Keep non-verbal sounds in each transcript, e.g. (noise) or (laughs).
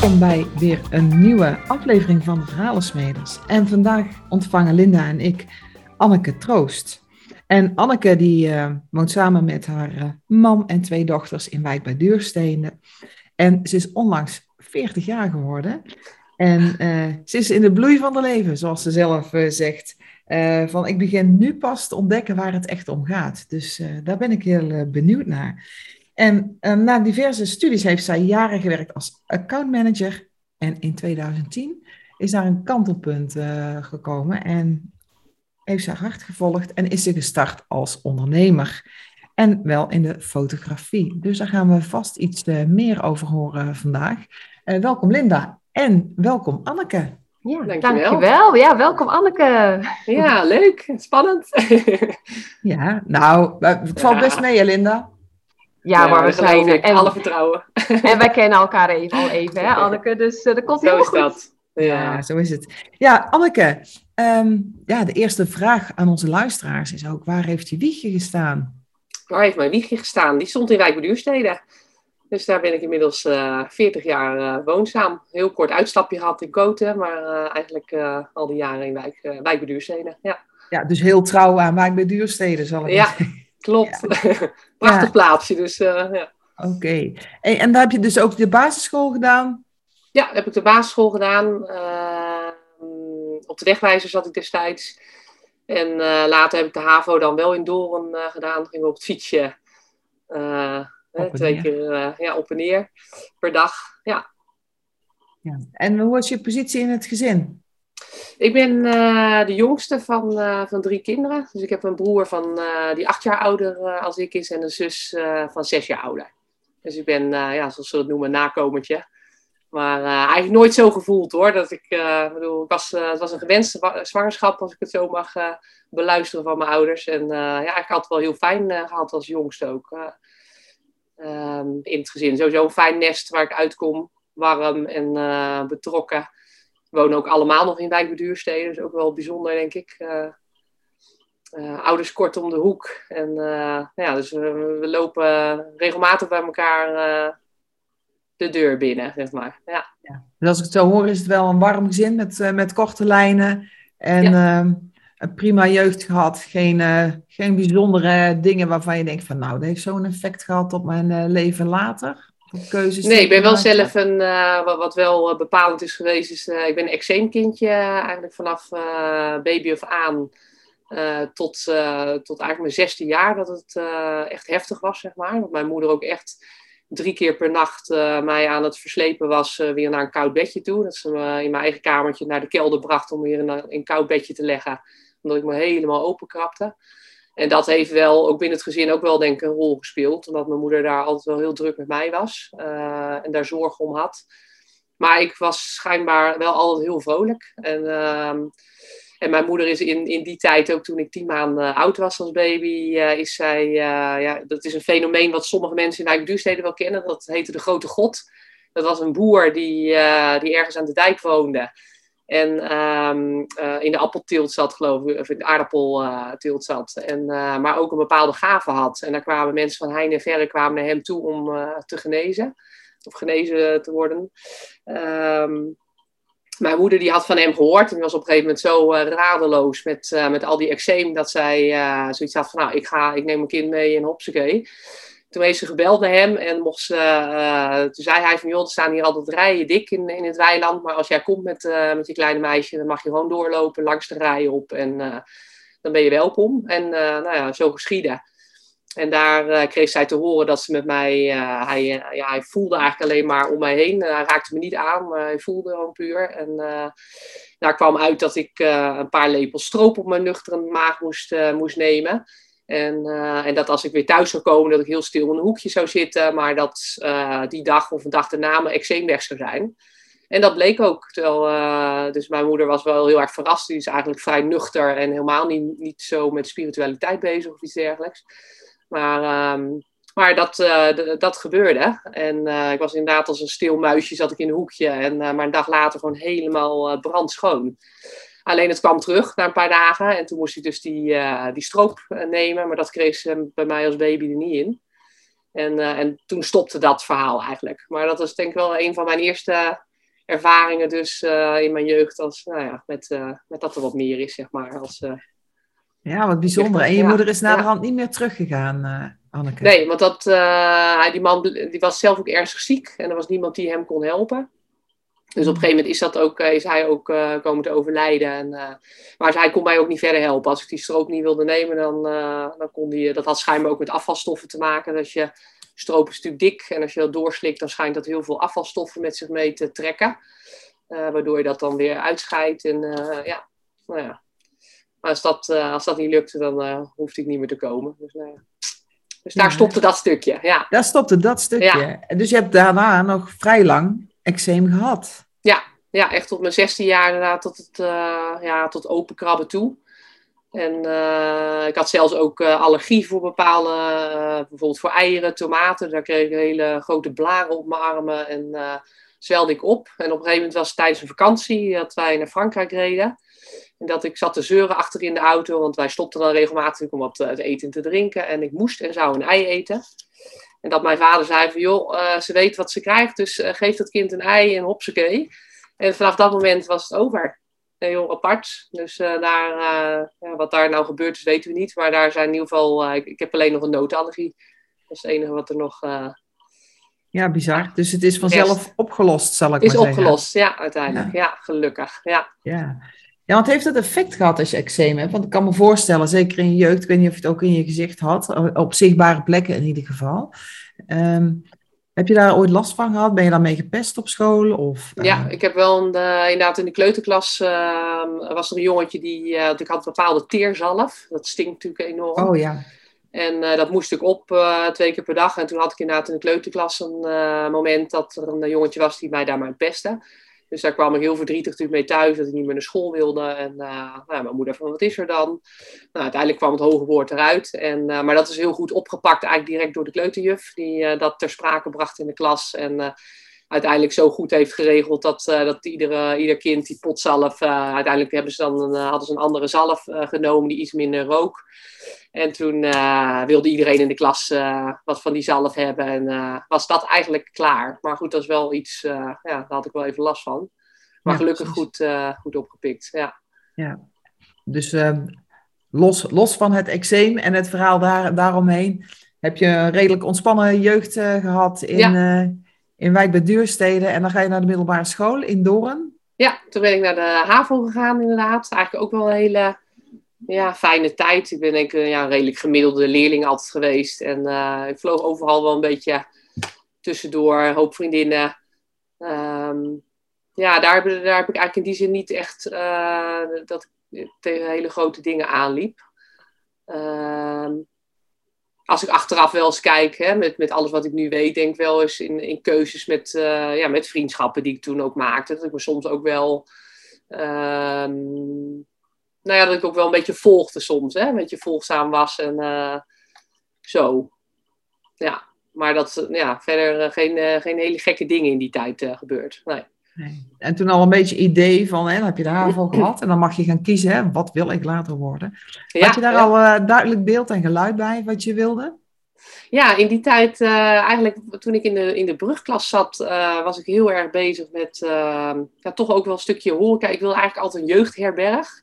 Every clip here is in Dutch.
Welkom bij weer een nieuwe aflevering van de Verhalensmeders. En vandaag ontvangen Linda en ik Anneke Troost. En Anneke die uh, woont samen met haar uh, man en twee dochters in Wijk bij Duurstenen. En ze is onlangs 40 jaar geworden. En uh, ze is in de bloei van haar leven, zoals ze zelf zegt. van ik begin nu pas te ontdekken waar het echt om gaat. Dus daar ben ik heel benieuwd naar. En um, na diverse studies heeft zij jaren gewerkt als accountmanager. En in 2010 is daar een kantelpunt uh, gekomen en heeft ze hart gevolgd en is ze gestart als ondernemer. En wel in de fotografie. Dus daar gaan we vast iets uh, meer over horen vandaag. Uh, welkom Linda en welkom Anneke. Ja, dankjewel. dankjewel. Ja, welkom Anneke. Ja, leuk. Spannend. (laughs) ja, nou, het valt best mee, Linda. Ja, maar we zijn. En alle vertrouwen. En wij kennen elkaar even, al even, hè, Anneke? Dus uh, dat komt heel goed. Dat. Ja. ja. zo is het. Ja, Anneke, um, ja, de eerste vraag aan onze luisteraars is ook: waar heeft je wiegje gestaan? Waar heeft mijn wiegje gestaan? Die stond in Wijk Duurstede. Dus daar ben ik inmiddels uh, eh, 40 jaar uh, woonzaam. Heel kort uitstapje gehad in Koten, maar uh, eigenlijk al die jaren in Wijk, uh, Wijk Duurstede. Ja. ja, dus heel trouw aan Wijk bij Duurstede, zal ik ja. zeggen. Klopt. Ja. (laughs) Prachtig plaatsje. Dus, uh, ja. Oké. Okay. En daar heb je dus ook de basisschool gedaan? Ja, heb ik de basisschool gedaan. Uh, op de wegwijzer zat ik destijds. En uh, later heb ik de HAVO dan wel in Doren gedaan. Gingen we op het fietsje. Hè, twee keer ja, op en neer per dag. Ja. ja. En hoe was je positie in het gezin? Ik ben uh, de jongste van, uh, van drie kinderen. Dus ik heb een broer van, uh, die acht jaar ouder als ik is en een zus van zes jaar ouder. Dus ik ben, ja, zoals ze dat noemen, nakomertje. Maar eigenlijk nooit zo gevoeld hoor. Dat ik, bedoel, ik was, het was een gewenste zwangerschap, als ik het zo mag beluisteren van mijn ouders. En ja, ik had het wel heel fijn gehad als jongste ook. Um, in het gezin. Sowieso een fijn nest waar ik uitkom. Warm en betrokken wonen ook allemaal nog in wijkbeduursteden. Dus ook wel bijzonder, denk ik. Uh, uh, ouders kort om de hoek. En uh, ja, dus we, we, lopen regelmatig bij elkaar de deur binnen, zeg maar. Ja. ja. Dus als ik het zo hoor, is het wel een warm gezin met, met korte lijnen. En ja. Ehm, een prima jeugd gehad. Geen, geen bijzondere dingen waarvan je denkt van nou, dat heeft zo'n effect gehad op mijn leven later keuzes? Nee, ik ben wel zelf een, uh, wat, wel eh, bepalend is geweest, is uh, ik ben een eczeemkindje eigenlijk vanaf baby of aan tot, tot eigenlijk mijn zesde jaar dat het echt heftig was, zeg maar. Dat mijn moeder ook echt drie keer per nacht mij aan het verslepen was weer naar een koud bedje toe. Dat ze me in mijn eigen kamertje naar de kelder bracht om weer in een, in een koud bedje te leggen, omdat ik me helemaal openkrapte. En dat heeft wel, ook binnen het gezin, ook wel denk een rol gespeeld. Omdat mijn moeder daar altijd wel heel druk met mij was. Uh, en daar zorg om had. Maar ik was schijnbaar wel altijd heel vrolijk. En, uh, en mijn moeder is in, in die tijd, ook toen ik tien maanden oud was als baby, uh, is zij... ja, dat is een fenomeen wat sommige mensen in Eikduursteden wel kennen. Dat heette de Grote God. Dat was een boer die, die ergens aan de dijk woonde. En um, uh, in de appelteelt zat, geloof ik, of in de aardappelteelt zat. En, uh, maar ook een bepaalde gave had. En daar kwamen mensen van heine en verre kwamen naar hem toe om te genezen. Of genezen te worden. Um, mijn moeder die had van hem gehoord. En die was op een gegeven moment zo radeloos met, met al die eczeem. Dat zij zoiets had van, nou, ik, ga, ik neem mijn kind mee en hopsakee. Toen heeft ze gebeld naar hem en mocht ze, uh, toen zei hij van joh, er staan hier altijd rijen dik in, in het weiland. Maar als jij komt met, uh, met je kleine meisje, dan mag je gewoon doorlopen langs de rijen op en uh, dan ben je welkom. En nou ja, zo geschieden. En daar kreeg zij te horen dat ze met mij, hij, ja, hij voelde eigenlijk alleen maar om mij heen. hij raakte me niet aan, maar hij voelde gewoon puur. En daar kwam uit dat ik een paar lepels stroop op mijn nuchtere maag moest, moest nemen. En, uh, en dat als ik weer thuis zou komen, dat ik heel stil in een hoekje zou zitten. Maar dat uh, die dag of een dag daarna mijn eczeem weg zou zijn. En dat bleek ook. Terwijl, uh, dus mijn moeder was wel heel erg verrast. Die is eigenlijk vrij nuchter en helemaal niet, niet zo met spiritualiteit bezig of iets dergelijks. Maar, um, maar dat, dat gebeurde. En ik was inderdaad als een stil muisje zat ik in een hoekje. En, maar een dag later gewoon helemaal brandschoon. Alleen het kwam terug na een paar dagen. En toen moest hij dus die, uh, die stroop eh, nemen. Maar dat kreeg ze bij mij als baby er niet in. En, uh, en toen stopte dat verhaal eigenlijk. Maar dat was denk ik wel een van mijn eerste ervaringen dus in mijn jeugd als, nou ja, met, met dat er wat meer is, zeg maar. Als, ja, wat bijzonder. En je moeder is naderhand niet meer teruggegaan, Anneke? Nee, want dat, die man die was zelf ook ernstig ziek en er was niemand die hem kon helpen. Dus op een gegeven moment is, dat ook, is hij ook uh, komen te overlijden. En, uh, maar hij kon mij ook niet verder helpen. Als ik die stroop niet wilde nemen, dan, uh, dan kon die... Dat had schijnbaar ook met afvalstoffen te maken. Dat je stroop is natuurlijk dik. En als je dat doorslikt, dan schijnt dat heel veel afvalstoffen met zich mee te trekken. waardoor je dat dan weer uitscheidt. En ja, nou ja. Maar als dat, als dat niet lukte, dan hoefde ik niet meer te komen. Dus, nou ja. dus daar stopte dat stukje, ja. Daar stopte dat stukje. Ja. Dus je hebt daarna nog vrij lang eczeem gehad. Ja, ja, echt tot mijn 16 jaar inderdaad, tot, het, uh, ja, tot open krabben toe. En uh, ik had zelfs ook uh, allergie voor bepaalde, bijvoorbeeld voor eieren, tomaten. Daar kreeg ik hele grote blaren op mijn armen en zwelde ik op. En op een gegeven moment was het tijdens een vakantie dat wij naar Frankrijk reden. En dat ik zat te zeuren achter in de auto, want wij stopten dan regelmatig om wat te eten en te drinken. En ik moest en zou een ei eten. En dat mijn vader zei van, joh, uh, ze weet wat ze krijgt, dus uh, geef dat kind een ei en hopsakee. En vanaf dat moment was het over. Heel apart. Dus uh, daar, ja, wat daar nou gebeurd is, weten we niet. Maar daar zijn in ieder geval, ik, ik, heb alleen nog een noodallergie. Dat is het enige wat er nog... ja, bizar. Dus het is vanzelf opgelost, zal ik maar zeggen. Is opgelost, ja, uiteindelijk. Ja, ja gelukkig. Ja. ja. Ja, want heeft dat effect gehad als je eczeem hebt? Want ik kan me voorstellen, zeker in je jeugd, ik weet niet of je het ook in je gezicht had, op zichtbare plekken in ieder geval. Um, heb je daar ooit last van gehad? Ben je daarmee gepest op school? Of, uh... Ja, ik heb wel een, uh, inderdaad in de kleuterklas uh, was er een jongetje die, eh, ik had een bepaalde teerzalf. Dat stinkt natuurlijk enorm. Oh ja. En dat moest ik op twee keer per dag. En toen had ik inderdaad in de kleuterklas een moment dat er een jongetje was die mij daar maar pestte. Dus daar kwam ik heel verdrietig mee thuis, dat ik niet meer naar school wilde. En uh, nou, mijn moeder van, wat is er dan? Nou, uiteindelijk kwam het hoge woord eruit. En, uh, maar dat is heel goed opgepakt, eigenlijk direct door de kleuterjuf, die uh, dat ter sprake bracht in de klas. En uiteindelijk zo goed heeft geregeld dat, dat iedere, ieder kind die potzalf... uiteindelijk hebben ze dan een, hadden ze een andere zalf genomen die iets minder rook. En toen uh, wilde iedereen in de klas uh, wat van die zalf hebben. En uh, was dat eigenlijk klaar. Maar goed, dat is wel iets, ja, daar had ik wel even last van. Maar ja, gelukkig goed, goed opgepikt, ja. Ja, dus ehm, los, los van het eczeem en het verhaal daar, daaromheen... heb je een redelijk ontspannen jeugd gehad in, ja. In Wijk bij Duurstede. En dan ga je naar de middelbare school in Doorn. Ja, toen ben ik naar de HAVO gegaan inderdaad. Eigenlijk ook wel een hele ja, fijne tijd. Ik ben ik ja, een redelijk gemiddelde leerling altijd geweest. En uh, ik vloog overal wel een beetje tussendoor, een hoop vriendinnen. Um, ja, daar, daar heb ik eigenlijk in die zin niet echt uh, dat ik tegen hele grote dingen aanliep. Uh, als ik achteraf wel eens kijk, hè, met, met alles wat ik nu weet, denk ik wel eens in, in keuzes met, uh, ja, met vriendschappen die ik toen ook maakte. Dat ik me soms ook wel ehm, nou ja, dat ik ook wel een beetje volgde soms. Hè? Een beetje volgzaam was en uh, zo. Ja, maar dat ja, verder uh, geen, uh, geen hele gekke dingen in die tijd gebeurd. Nee. Nee. En toen al een beetje idee van, hè, dan heb je de HAVO (clears throat) gehad en dan mag je gaan kiezen, hè, wat wil ik later worden? Ja, Had je daar ja. al duidelijk beeld en geluid bij wat je wilde? Ja, in die tijd, eigenlijk toen ik in de, in de brugklas zat, was ik heel erg bezig met ja, toch ook wel een stukje horeca. Ik wilde eigenlijk altijd een jeugdherberg.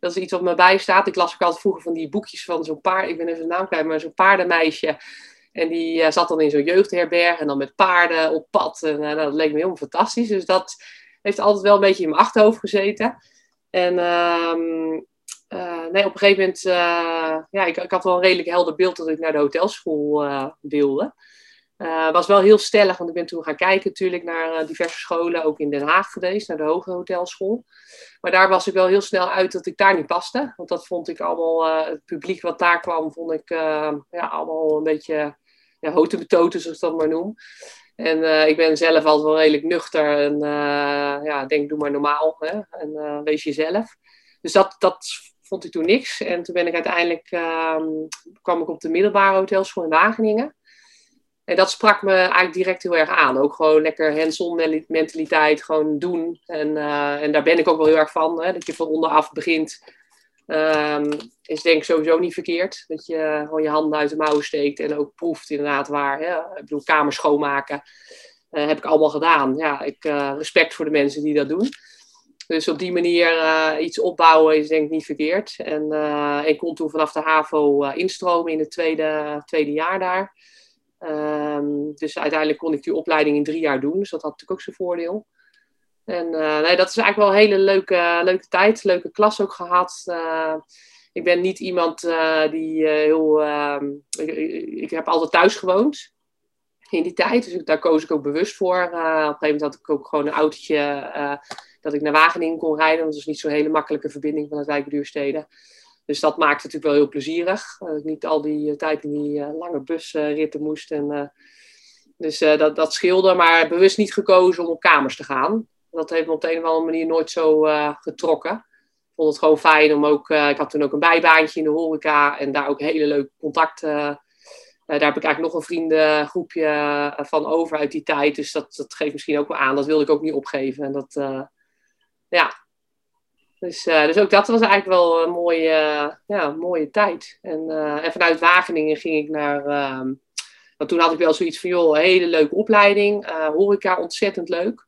Dat is iets wat me bijstaat. Ik las ook altijd vroeger van die boekjes van zo'n paard. Ik ben even de naam kwijt, maar zo'n paardenmeisje. En die uh, zat dan in zo'n jeugdherberg en dan met paarden op pad. En uh, dat leek me helemaal fantastisch. Dus dat heeft altijd wel een beetje in mijn achterhoofd gezeten. En uh, nee, op een gegeven moment, ja, ik, ik, had wel een redelijk helder beeld dat ik naar de hotelschool wilde. Uh, was wel heel stellig, want ik ben toen gaan kijken natuurlijk naar diverse scholen, ook in Den Haag geweest, naar de Hoge Hotelschool. Maar daar was ik wel heel snel uit dat ik daar niet paste. Want dat vond ik allemaal, het publiek wat daar kwam, vond ik ja, allemaal een beetje ja, houten betoten, zoals ik dat maar noem. En ik ben zelf altijd wel redelijk nuchter en ja, denk doe maar normaal hè? en wees jezelf. Dus dat, dat vond ik toen niks. En toen ben ik uiteindelijk, ehm, kwam ik op de middelbare hotelschool in Wageningen. En dat sprak me eigenlijk direct heel erg aan. Ook gewoon lekker hands-on mentaliteit, gewoon doen. En, uh, en daar ben ik ook wel heel erg van. Hè? Dat je van onderaf begint, um, is denk ik sowieso niet verkeerd. Dat je gewoon je handen uit de mouwen steekt en ook proeft inderdaad waar. Ik bedoel, kamers schoonmaken. heb ik allemaal gedaan. Ja, ik, respect voor de mensen die dat doen. Dus op die manier iets opbouwen is denk ik niet verkeerd. En ik kon toen vanaf de HAVO instromen in het tweede, tweede jaar daar. Ehm, dus uiteindelijk kon ik die opleiding in drie jaar doen. Dus dat had natuurlijk ook zijn voordeel. En nee, dat is eigenlijk wel een hele leuke, leuke tijd. Leuke klas ook gehad ik ben niet iemand uh, die heel. Uh, ik, ik, heb altijd thuis gewoond in die tijd. Dus daar koos ik ook bewust voor. Op een gegeven moment had ik ook gewoon een autootje dat ik naar Wageningen kon rijden. Want dat is niet zo'n hele makkelijke verbinding vanuit Wijkduurstede. Dus dat maakt het natuurlijk wel heel plezierig. Dat ik niet al die tijd in die lange busritten moest. En, dus dat, dat scheelde, maar bewust niet gekozen om op kamers te gaan. Dat heeft me op de een of andere manier nooit zo getrokken vond het gewoon fijn om ook. Uh, ik had toen ook een bijbaantje in de horeca en daar ook hele leuke contacten. Uh, daar heb ik eigenlijk nog een vriendengroepje van over uit die tijd. Dus dat, dat geeft misschien ook wel aan. Dat wilde ik ook niet opgeven. En dat, ja. Dus, dus ook dat was eigenlijk wel een mooie, ja, mooie tijd. En, en vanuit Wageningen ging ik naar. Ehm, want toen had ik wel zoiets van, joh, hele leuke opleiding. horeca ontzettend leuk.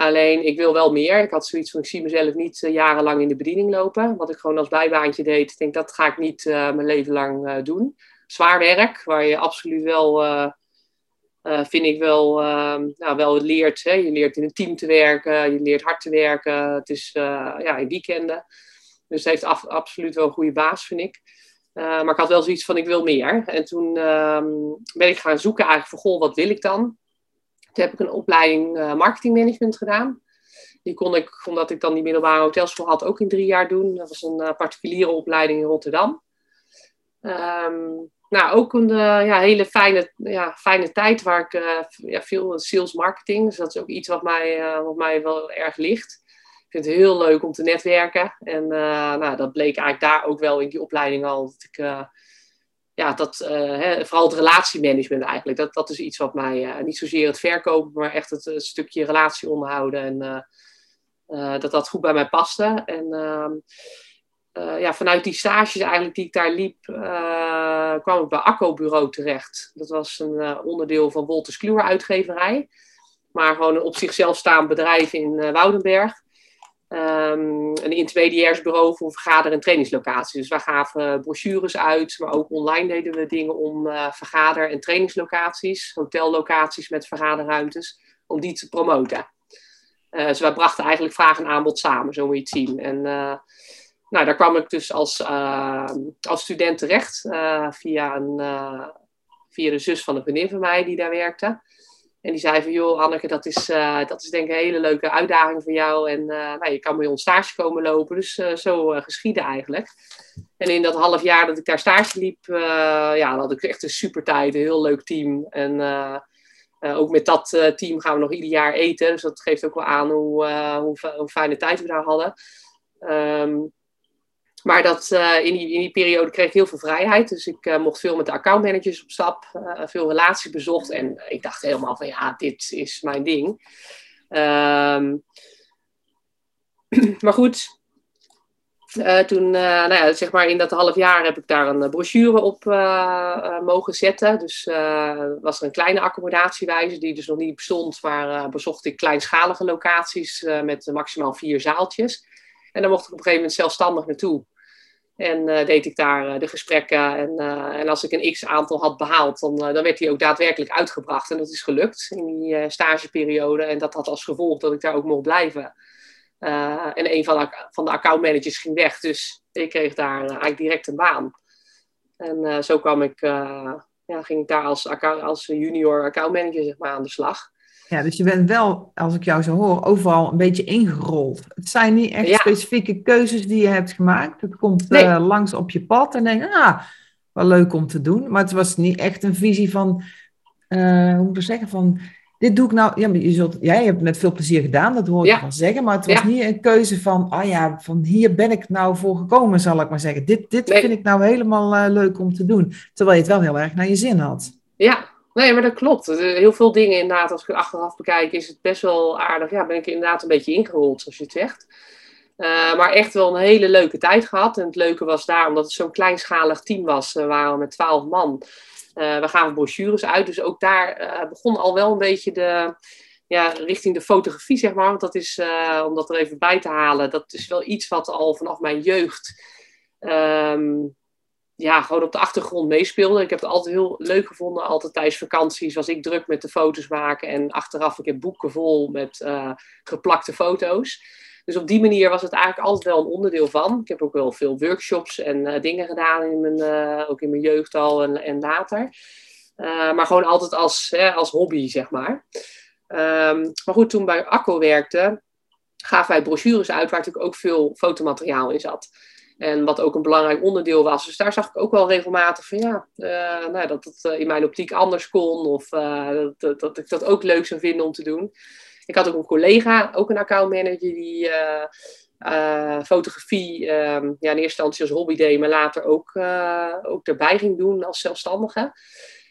Alleen ik wil wel meer. Ik had zoiets van, ik zie mezelf niet uh, jarenlang in de bediening lopen. Wat ik gewoon als bijbaantje deed. Ik denk, dat ga ik niet uh, mijn leven lang uh, doen. Zwaar werk, waar je absoluut wel, vind ik wel, nou, wel leert. Hè? Je leert in een team te werken, je leert hard te werken. Het is ja, in weekenden. Dus het heeft af, absoluut wel een goede baas, vind ik. maar ik had wel zoiets van, ik wil meer. En toen ehm, ben ik gaan zoeken eigenlijk van, goh, wat wil ik dan? Toen heb ik een opleiding uh, marketingmanagement gedaan. Die kon ik, omdat ik dan die middelbare hotelschool had, ook in drie jaar doen. Dat was een uh, particuliere opleiding in Rotterdam. Um, nou, ook een uh, ja, hele fijne, ja, fijne tijd waar ik ja, veel sales marketing. Dus dat is ook iets wat mij, wat mij wel erg ligt. Ik vind het heel leuk om te netwerken. En nou, dat bleek eigenlijk daar ook wel in die opleiding al. Dat ik ja, dat, uh, hè, vooral het relatiemanagement eigenlijk. Dat, dat is iets wat mij, uh, niet zozeer het verkopen, maar echt het, stukje relatie onderhouden. En uh, dat dat goed bij mij paste. En ehm, ja, vanuit die stages eigenlijk die ik daar liep, kwam ik bij Akko Bureau terecht. Dat was een onderdeel van Wolters Kluwer uitgeverij. Maar gewoon een op zichzelf staand bedrijf in Woudenberg. Um, een intermediairsbureau voor vergader- en trainingslocaties. Dus wij gaven brochures uit, maar ook online deden we dingen om uh, vergader- en trainingslocaties, hotellocaties met vergaderruimtes, om die te promoten. Uh, dus wij brachten eigenlijk vraag en aanbod samen, zo moet je het zien. En uh, nou, daar kwam ik dus als, als student terecht via, een, via de zus van een vriendin van mij die daar werkte. En die zei van, joh Anneke, dat is, uh, dat is denk ik een hele leuke uitdaging voor jou. En uh, nou, je kan bij ons stage komen lopen. Dus uh, zo geschieden eigenlijk. En in dat half jaar dat ik daar stage liep, ja, had ik echt een super tijd. Een heel leuk team. En ook met dat team gaan we nog ieder jaar eten. Dus dat geeft ook wel aan hoe, hoe, hoe fijne tijd we daar hadden. Um, maar dat, uh, in, die, in die periode kreeg ik heel veel vrijheid. Dus ik uh, mocht veel met de accountmanagers op stap. Uh, veel relaties bezocht. En ik dacht helemaal van ja, dit is mijn ding. Um, (clears throat) maar goed. toen, nou ja, zeg maar in dat half jaar heb ik daar een brochure op mogen zetten. Dus was er een kleine accommodatiewijze die dus nog niet bestond. Maar bezocht ik kleinschalige locaties met maximaal vier zaaltjes. En dan mocht ik op een gegeven moment zelfstandig naartoe. En uh, deed ik daar uh, de gesprekken. En, uh, en als ik een x aantal had behaald, dan, dan werd die ook daadwerkelijk uitgebracht. En dat is gelukt in die stageperiode. En dat had als gevolg dat ik daar ook mocht blijven. en een van de, van de accountmanagers ging weg. Dus ik kreeg daar eigenlijk direct een baan. En zo kwam ik, ja, ging ik daar als, als junior accountmanager zeg maar, aan de slag. Ja, dus je bent wel, als ik jou zo hoor, overal een beetje ingerold. Het zijn niet echt specifieke keuzes die je hebt gemaakt. Het komt eh, langs op je pad en denk ah, wel leuk om te doen. Maar het was niet echt een visie van, uh, hoe moet ik zeggen, van, dit doe ik nou... Ja, maar je zult, jij hebt met veel plezier gedaan, dat hoor ik ja. van zeggen. Maar het was niet een keuze van, ah ja, van hier ben ik nou voor gekomen, zal ik maar zeggen. Dit, dit vind ik nou helemaal uh, leuk om te doen. Terwijl je het wel heel erg naar je zin had. Ja, Nee, maar dat klopt. Heel veel dingen inderdaad, als ik het achteraf bekijk, is het best wel aardig. Ja, ben ik inderdaad een beetje ingerold, zoals je het zegt. Uh, maar echt wel een hele leuke tijd gehad. En het leuke was daar, omdat het zo'n kleinschalig team was, we waren met twaalf man. Uh, we gaven brochures uit, dus ook daar uh, begon al wel een beetje de, ja, richting de fotografie, zeg maar. Want dat is, om dat er even bij te halen, dat is wel iets wat al vanaf mijn jeugd um, ja, gewoon op de achtergrond meespeelde. Ik heb het altijd heel leuk gevonden. Altijd tijdens vakanties was ik druk met de foto's maken. En achteraf, ik heb boeken vol met uh, geplakte foto's. Dus op die manier was het eigenlijk altijd wel een onderdeel van. Ik heb ook wel veel workshops en uh, dingen gedaan, in mijn, uh, ook in mijn jeugd al en, en later. maar gewoon altijd als, hè, als hobby, zeg maar. Um, maar goed, toen bij Akko werkte, gaven wij brochures uit waar natuurlijk ook veel fotomateriaal in zat. En wat ook een belangrijk onderdeel was. Dus daar zag ik ook wel regelmatig van ja, uh, nou, dat het uh, in mijn optiek anders kon. Of uh, dat, dat, ik dat ook leuk zou vinden om te doen. Ik had ook een collega, ook een accountmanager, die fotografie um, ja, in eerste instantie als hobby deed, maar later ook, ook erbij ging doen als zelfstandige.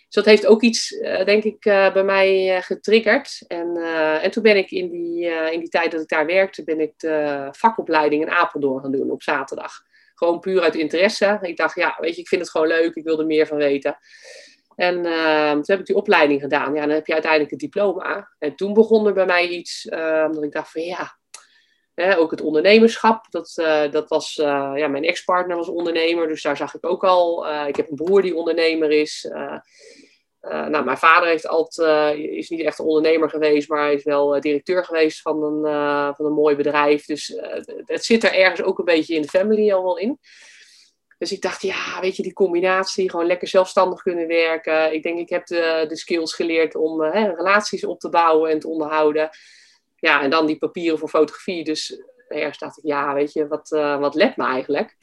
Dus dat heeft ook iets, denk ik, bij mij getriggerd. En, en toen ben ik in die, in die tijd dat ik daar werkte, ben ik de vakopleiding in Apeldoorn gaan doen op zaterdag. Gewoon puur uit interesse. Ik dacht, ja, weet je, ik vind het gewoon leuk. Ik wil er meer van weten. En uh, toen heb ik die opleiding gedaan. Ja, dan heb je uiteindelijk het diploma. En toen begon er bij mij iets uh, dat ik dacht van ja, hè, ook het ondernemerschap. Dat, uh, dat was, eh, ja, mijn ex-partner was ondernemer, dus daar zag ik ook al. ik heb een broer die ondernemer is. Uh, nou, mijn vader heeft altijd, uh, is niet echt een ondernemer geweest, maar hij is wel uh, directeur geweest van een, van een mooi bedrijf. Dus het zit er ergens ook een beetje in de family al wel in. Dus ik dacht, ja, weet je, die combinatie, gewoon lekker zelfstandig kunnen werken. Ik denk, ik heb de, de skills geleerd om hè, relaties op te bouwen en te onderhouden. Ja, en dan die papieren voor fotografie. Dus ergens dacht ik, ja, weet je, wat, wat let me eigenlijk?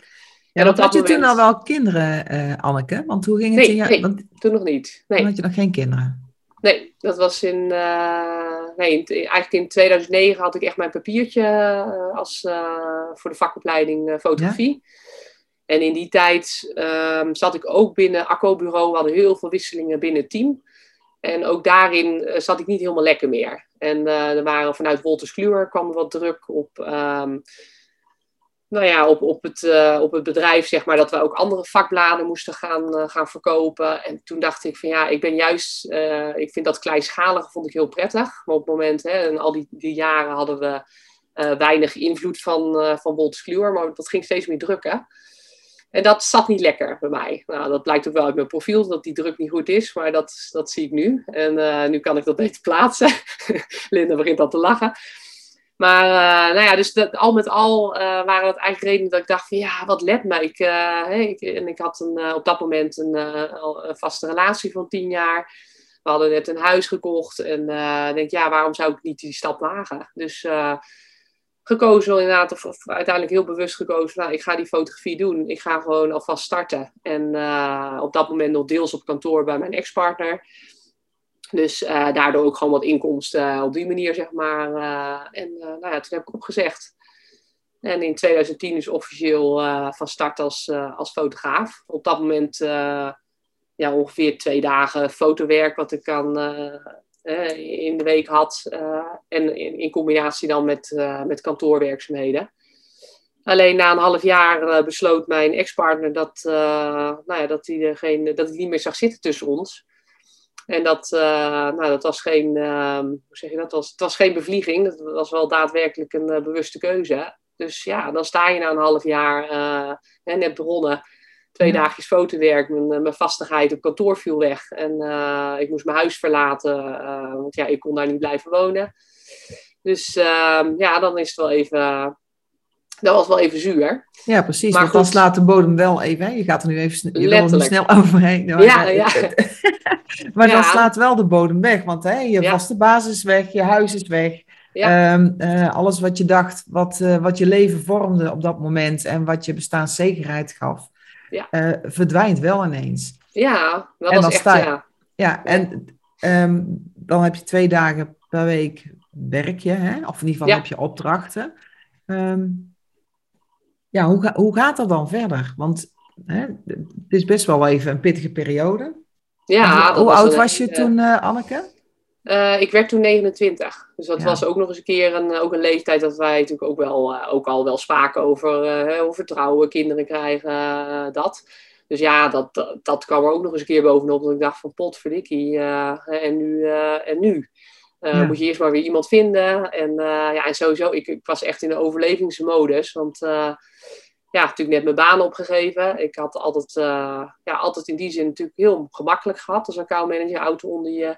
Ja, had je toen al wel kinderen, uh, Anneke? Want hoe ging het nee, in jou? Nee, Want, toen nog niet. Nee. Toen had je nog geen kinderen? Nee, dat was in... Uh, nee, eigenlijk in 2009 had ik echt mijn papiertje uh, als, voor de vakopleiding fotografie. Ja? En in die tijd um, zat ik ook binnen Acco-bureau. We hadden heel veel wisselingen binnen het team. En ook daarin zat ik niet helemaal lekker meer. En er waren vanuit Wolters Kluwer kwam er wat druk op... Um, nou ja, op, op, het, uh, op het bedrijf, zeg maar, dat we ook andere vakbladen moesten gaan, uh, gaan verkopen. En toen dacht ik van ja, ik ben juist, uh, ik vind dat kleinschalige vond ik heel prettig. Maar op het moment, hè, en al die, die jaren hadden we weinig invloed van, van Kluwer, maar dat ging steeds meer drukken. En dat zat niet lekker bij mij. Nou, dat blijkt ook wel uit mijn profiel, dat die druk niet goed is, maar dat, dat zie ik nu. En nu kan ik dat beter plaatsen. (laughs) Linda begint al te lachen. Maar uh, nou ja, dus dat, al met al uh, waren het eigenlijk redenen dat ik dacht van ja, wat let me. Ik, hey, ik en ik had een, op dat moment een, een, vaste relatie van tien jaar. We hadden net een huis gekocht en ik denk ja, waarom zou ik niet die stap wagen? Dus gekozen inderdaad, of, of, uiteindelijk heel bewust gekozen, nou, ik ga die fotografie doen. Ik ga gewoon alvast starten. En op dat moment nog deels op kantoor bij mijn ex-partner. Dus uh, daardoor ook gewoon wat inkomsten uh, op die manier, zeg maar. Uh, en nou ja, toen heb ik opgezegd. En in 2010 is officieel van start als, als fotograaf. Op dat moment ja, ongeveer twee dagen fotowerk wat ik dan in de week had. en in, in, combinatie dan met, met kantoorwerkzaamheden. Alleen na een half jaar besloot mijn ex-partner dat, nou ja, dat, hij geen, dat hij niet meer zag zitten tussen ons. En dat, uh, nou, dat was geen, uh, hoe zeg je dat? Was, het was geen bevlieging. Dat was wel daadwerkelijk een uh, bewuste keuze. Dus ja, dan sta je na een half jaar hè, net begonnen. Twee dagjes fotowerk. Mijn, mijn vastigheid op kantoor viel weg. En ik moest mijn huis verlaten. want ja, ik kon daar niet blijven wonen. Dus ehm, ja, dan is het wel even dat was wel even zuur. Ja, precies. Maar dan slaat de bodem wel even. Hè? Je gaat er nu even je snel (laughs) overheen. Nou, ja, ja. (laughs) maar ja. dan slaat wel de bodem weg. Want hè, je ja. vaste basis is weg, je huis is weg. Ja. Um, uh, alles wat je dacht, wat, uh, wat je leven vormde op dat moment en wat je bestaanszekerheid gaf, ja. uh, verdwijnt wel ineens. Ja, dat en was echt, sta je, ja. Ja, en um, dan heb je twee dagen per week werk je, hè? of in ieder geval heb je opdrachten. Um, ja, hoe, ga, hoe gaat dat dan verder? Want hè, het is best wel even een pittige periode. Ja, hoe, hoe oud was je toen, uh, Anneke? Uh, ik werd toen 29. Dus dat was ook nog eens een keer een, ook een leeftijd dat wij natuurlijk ook, wel, ook al wel spraken over, uh, over trouwen, kinderen krijgen, dat. Dus ja, dat, dat, dat, kwam er ook nog eens een keer bovenop. Dat ik dacht van potverdikkie, en nu, en nu? Ja. Moet je eerst maar weer iemand vinden. En, ja, en sowieso, ik, ik was echt in de overlevingsmodus. Want ja, natuurlijk net mijn baan opgegeven. Ik had altijd, ja, altijd in die zin natuurlijk heel gemakkelijk gehad als accountmanager, auto onder je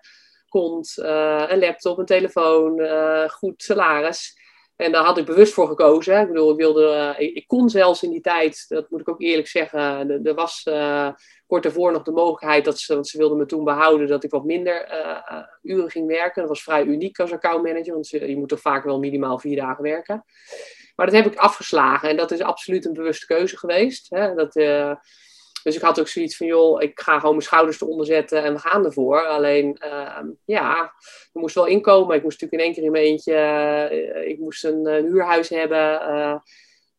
kont, uh, een laptop, een telefoon, uh, goed salaris. En daar had ik bewust voor gekozen. Ik bedoel, ik, wilde, ik, kon zelfs in die tijd, dat moet ik ook eerlijk zeggen, er was kort daarvoor nog de mogelijkheid dat ze, want ze wilden me toen behouden, dat ik wat minder uren ging werken. Dat was vrij uniek als accountmanager, want je moet toch vaak wel minimaal vier dagen werken. Maar dat heb ik afgeslagen en dat is absoluut een bewuste keuze geweest. Hè? Dat, dus ik had ook zoiets van, joh, ik ga gewoon mijn schouders eronder zetten en we gaan ervoor. Alleen, uh, ja, er moest wel inkomen. Ik moest natuurlijk in één keer in mijn eentje, uh, ik moest een, een, huurhuis hebben. Uh,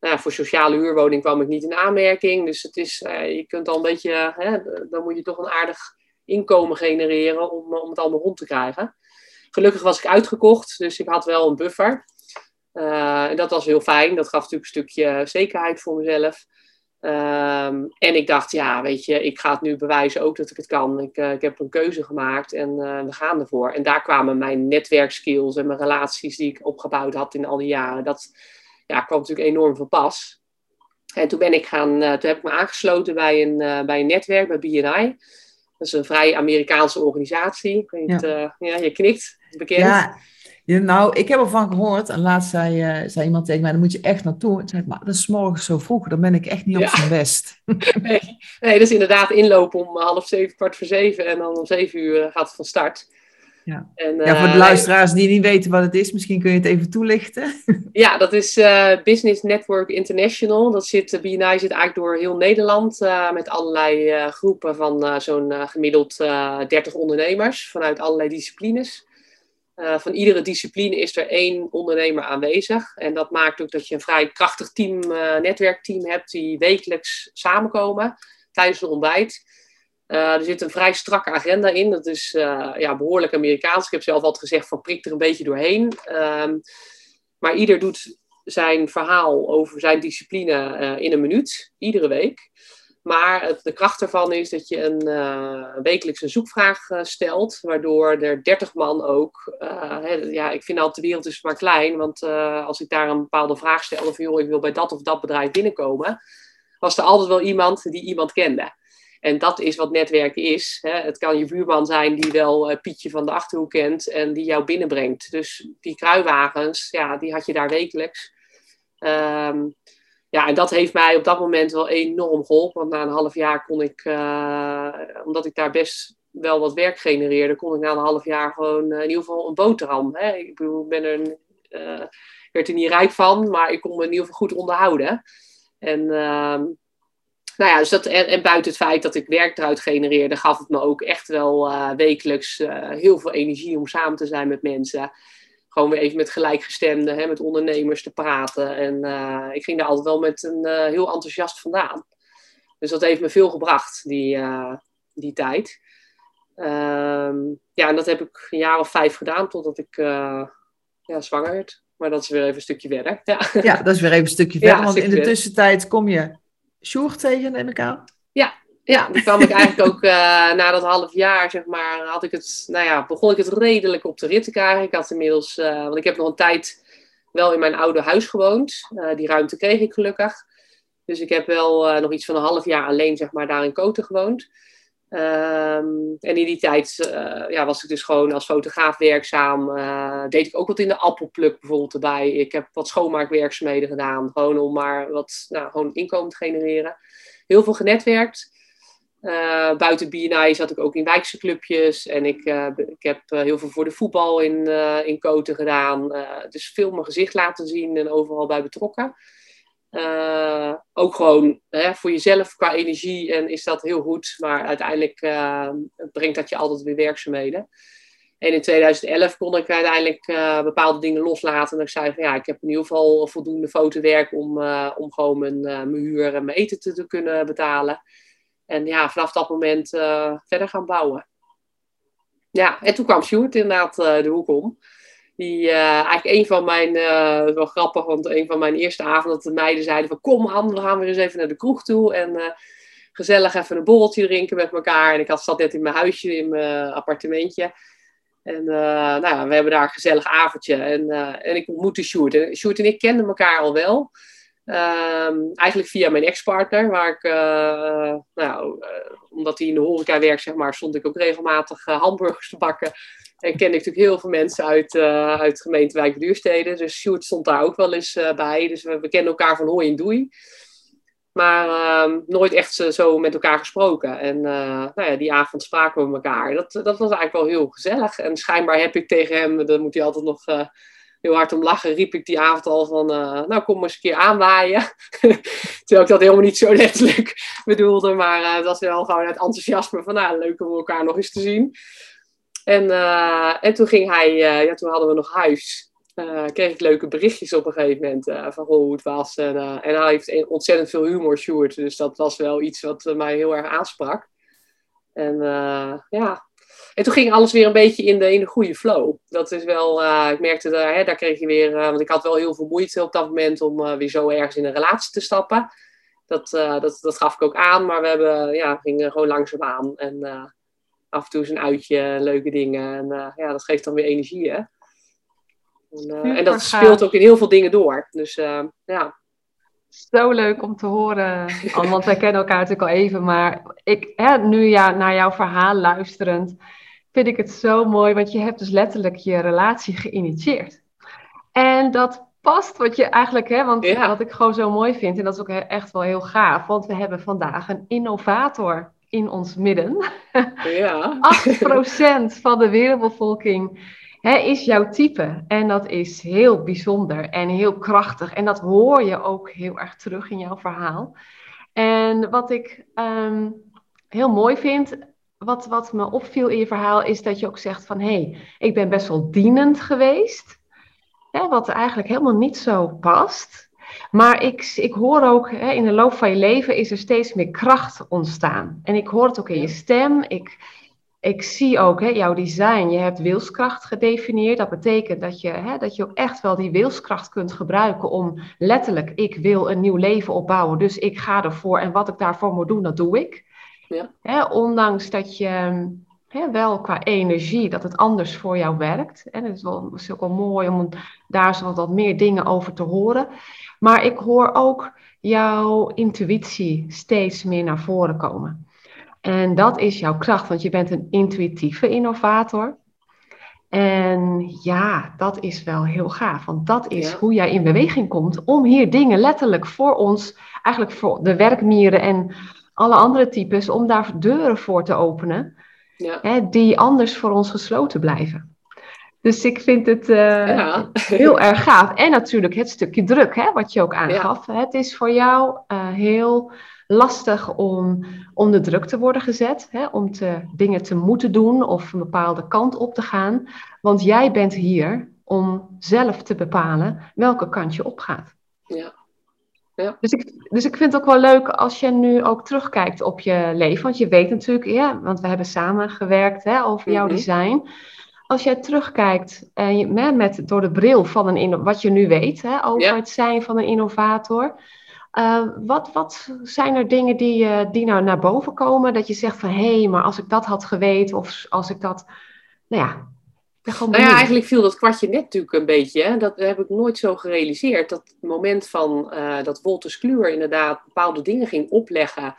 nou, voor sociale huurwoning kwam ik niet in aanmerking. Dus het is, eh, je kunt al een beetje, hè, dan moet je toch een aardig inkomen genereren om, om het allemaal rond te krijgen. Gelukkig was ik uitgekocht, dus ik had wel een buffer. En dat was heel fijn. Dat gaf natuurlijk een stukje zekerheid voor mezelf. Um, en ik dacht, ja, weet je, ik ga het nu bewijzen ook dat ik het kan. Ik, uh, ik heb een keuze gemaakt en uh, we gaan ervoor. En daar kwamen mijn netwerkskills en mijn relaties die ik opgebouwd had in al die jaren. Dat ja, kwam natuurlijk enorm van pas. En toen ben ik gaan, uh, toen heb ik me aangesloten bij een, bij een netwerk, bij BNI. Dat is een vrij Amerikaanse organisatie. Ik weet ja. ja, je knikt, bekend. Ja, nou, ik heb ervan gehoord. En laatst zei, uh, zei iemand tegen mij, dan moet je echt naartoe. En zei maar dat is morgen zo vroeg. Dan ben ik echt niet op zijn best. (laughs) (laughs) nee, nee, dat is inderdaad inlopen om half zeven, kwart voor zeven. En dan om zeven uur gaat het van start. Ja. En, ja, voor de eh, luisteraars die niet weten wat het is, misschien kun je het even toelichten. (laughs) ja, dat is uh, Business Network International. Dat zit, BNI zit eigenlijk door heel Nederland uh, met allerlei groepen van zo'n gemiddeld 30 ondernemers vanuit allerlei disciplines. Uh, van iedere discipline is er één ondernemer aanwezig. En dat maakt ook dat je een vrij krachtig team, uh, netwerkteam hebt die wekelijks samenkomen tijdens een ontbijt. Uh, er zit een vrij strakke agenda in. Dat is ja, behoorlijk Amerikaans. Ik heb zelf altijd gezegd van prik er een beetje doorheen. Ehm, maar ieder doet zijn verhaal over zijn discipline in een minuut, iedere week. Maar de kracht ervan is dat je een uh, wekelijks een zoekvraag uh, stelt, waardoor er 30 man ook. Uh, ja, ik vind altijd de wereld is maar klein, want als ik daar een bepaalde vraag stel van joh, ik wil bij dat of dat bedrijf binnenkomen, was er altijd wel iemand die iemand kende. En dat is wat netwerken is. Hè. Het kan je buurman zijn die wel Pietje van de Achterhoek kent en die jou binnenbrengt. Dus die kruiwagens, ja, die had je daar wekelijks. Um, ja, en dat heeft mij op dat moment wel enorm geholpen. Want na een half jaar kon ik, uh, omdat ik daar best wel wat werk genereerde, kon ik na een half jaar gewoon uh, in ieder geval een boterham. Hè? Ik bedoel, ik ben er, uh, werd er niet rijk van, maar ik kon me in ieder geval goed onderhouden. En, ehm, nou ja, dus dat, en, en, buiten het feit dat ik werk eruit genereerde, gaf het me ook echt wel wekelijks heel veel energie om samen te zijn met mensen gewoon weer even met gelijkgestemden, hè, met ondernemers te praten. En uh, ik ging daar altijd wel met een uh, heel enthousiast vandaan. Dus dat heeft me veel gebracht, die, uh, die tijd. Um, ja, en dat heb ik een jaar of vijf gedaan totdat ik ja, zwanger werd. Maar dat is weer even een stukje verder. Ja, ja dat is weer even een stukje verder. Ja, want in de tussentijd kom je Sjoerd tegen, neem ik aan. Ja, ja, die kwam ik eigenlijk ook uh, na dat half jaar, zeg maar, had ik het, nou ja, begon ik het redelijk op de rit te krijgen. Ik had inmiddels, uh, want ik heb nog een tijd wel in mijn oude huis gewoond. Uh, die ruimte kreeg ik gelukkig. Dus ik heb wel nog iets van een half jaar alleen, zeg maar, daar in Koten gewoond. Um, en in die tijd ja, was ik dus gewoon als fotograaf werkzaam. deed ik ook wat in de appelpluk bijvoorbeeld erbij. Ik heb wat schoonmaakwerkzaamheden gedaan. Gewoon om maar wat nou, gewoon inkomen te genereren. Heel veel genetwerkt. Uh, buiten BNI zat ik ook in wijkse clubjes. En ik, uh, ik heb uh, heel veel voor de voetbal in, in Koten gedaan. dus veel mijn gezicht laten zien en overal bij betrokken. ook gewoon hè, voor jezelf qua energie en is dat heel goed. Maar uiteindelijk brengt dat je altijd weer werkzaamheden. En in 2011 kon ik uiteindelijk bepaalde dingen loslaten. En ik zei van ja, ik heb in ieder geval voldoende fotowerk om, om gewoon mijn, mijn huur en mijn eten te, te kunnen betalen. En ja, vanaf dat moment uh, verder gaan bouwen. Ja, en toen kwam Sjoerd inderdaad de hoek om. Die eigenlijk een van mijn, wel grappig, want een van mijn eerste avonden dat de meiden zeiden van kom Han, we gaan weer eens even naar de kroeg toe. En gezellig even een borreltje drinken met elkaar. En ik had, zat net in mijn huisje, in mijn appartementje. En nou ja, we hebben daar een gezellig avondje. En, en ik ontmoette Sjoerd. En Sjoerd en ik kenden elkaar al wel. Um, eigenlijk via mijn ex-partner, waar ik, uh, nou, omdat hij in de horeca werkt, zeg maar, stond ik ook regelmatig hamburgers te bakken. En kende ik natuurlijk heel veel mensen uit, uit de gemeente Duursteden. Dus Sjoerd stond daar ook wel eens bij. Dus we, we kennen elkaar van hoi en doei. Maar uh, nooit echt zo met elkaar gesproken. En nou ja, die avond spraken we elkaar. Dat, dat was eigenlijk wel heel gezellig. En schijnbaar heb ik tegen hem, daar moet hij altijd nog heel hard om lachen, riep ik die avond al van, uh, nou kom eens een keer aanwaaien. (laughs) Terwijl ik dat helemaal niet zo (laughs) letterlijk bedoelde. Maar dat was wel gewoon het enthousiasme van, nou leuk om elkaar nog eens te zien. En, en toen ging hij, ja toen hadden we nog huis uh, kreeg ik leuke berichtjes op een gegeven moment uh, van hoe het was. En, uh, en hij heeft ontzettend veel humor, Sjoerd. Dus dat was wel iets wat mij heel erg aansprak. En ja, en toen ging alles weer een beetje in de, in de goede flow. Dat is wel, ik merkte daar, hè, daar kreeg je weer, want ik had wel heel veel moeite op dat moment om weer zo ergens in een relatie te stappen. Dat, dat, dat gaf ik ook aan, maar we hebben, ja, gingen gewoon langzaam aan. En af en toe eens een uitje, leuke dingen. En ja, dat geeft dan weer energie, hè. En, uh, en, dat speelt ook in heel veel dingen door. Dus uh, ja. Zo leuk om te horen, Anne, want wij kennen elkaar natuurlijk al even. Maar ik, hè, nu ja, naar jouw verhaal luisterend, vind ik het zo mooi. Want je hebt dus letterlijk je relatie geïnitieerd. En dat past wat je eigenlijk, hè, want ja. wat ik gewoon zo mooi vind, en dat is ook echt wel heel gaaf, want we hebben vandaag een innovator in ons midden. Ja. (laughs) 8% van de wereldbevolking hè, is jouw type. En dat is heel bijzonder en heel krachtig. En dat hoor je ook heel erg terug in jouw verhaal. En wat ik um, heel mooi vind, wat, wat me opviel in je verhaal, is dat je ook zegt van hé, hey, ik ben best wel dienend geweest. Hè, wat eigenlijk helemaal niet zo past. Maar ik, ik hoor ook, hè, in de loop van je leven is er steeds meer kracht ontstaan. En ik hoor het ook in je stem. Ik, ik zie ook hè, jouw design. Je hebt wilskracht gedefinieerd. Dat betekent dat je, hè, dat je ook echt wel die wilskracht kunt gebruiken om letterlijk, ik wil een nieuw leven opbouwen. Dus ik ga ervoor en wat ik daarvoor moet doen, dat doe ik. Ja. Hè, ondanks dat je hè, wel qua energie, dat het anders voor jou werkt. En het is, wel, is ook wel mooi om daar zo wat meer dingen over te horen. Maar ik hoor ook jouw intuïtie steeds meer naar voren komen. En dat is jouw kracht, want je bent een intuïtieve innovator. En ja, dat is wel heel gaaf, want dat is hoe jij in beweging komt om hier dingen letterlijk voor ons, eigenlijk voor de werkmieren en alle andere types, om daar deuren voor te openen, ja. hè, die anders voor ons gesloten blijven. Dus ik vind het uh, heel erg gaaf. En natuurlijk het stukje druk, hè, wat je ook aangaf. Het is voor jou uh, heel lastig om onder druk te worden gezet, hè, om te, dingen te moeten doen of een bepaalde kant op te gaan. Want jij bent hier om zelf te bepalen welke kant je opgaat. Ja. Ja. Dus, ik, dus ik vind het ook wel leuk als je nu ook terugkijkt op je leven. Want je weet natuurlijk, ja, want we hebben samen gewerkt hè, over jouw mhm. design. Als jij terugkijkt en je, met, door de bril van een, wat je nu weet hè, over het zijn van een innovator. Uh, wat, wat zijn er dingen die, uh, die nou naar boven komen? Dat je zegt van hé, hey, maar als ik dat had geweten of als ik dat. Nou ja, nou ja, eigenlijk viel dat kwartje net natuurlijk een beetje. Hè? Dat heb ik nooit zo gerealiseerd. Dat moment van uh, dat Wolters Kluwer inderdaad bepaalde dingen ging opleggen.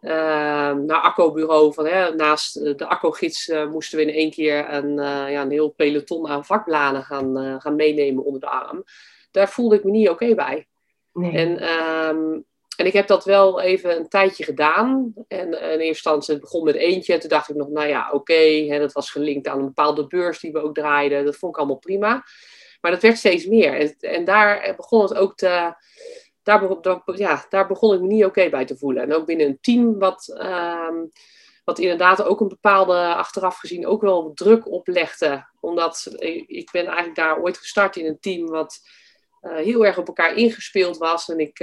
naar Acco-bureau. Van, hè, naast de Acco-gids moesten we in één keer een, ja, een heel peloton aan vakbladen gaan, gaan meenemen onder de arm. Daar voelde ik me niet oké bij. En, ehm, en ik heb dat wel even een tijdje gedaan. En in eerste instantie, begon met eentje. Toen dacht ik nog, nou ja, oké. dat was gelinkt aan een bepaalde beurs die we ook draaiden. Dat vond ik allemaal prima. Maar dat werd steeds meer. En, en daar begon het ook te... Ja, daar begon ik me niet oké bij te voelen. En ook binnen een team wat... Um, wat inderdaad ook een bepaalde, achteraf gezien, ook wel druk oplegde. Omdat ik ben eigenlijk daar ooit gestart in een team wat heel erg op elkaar ingespeeld was. En ik,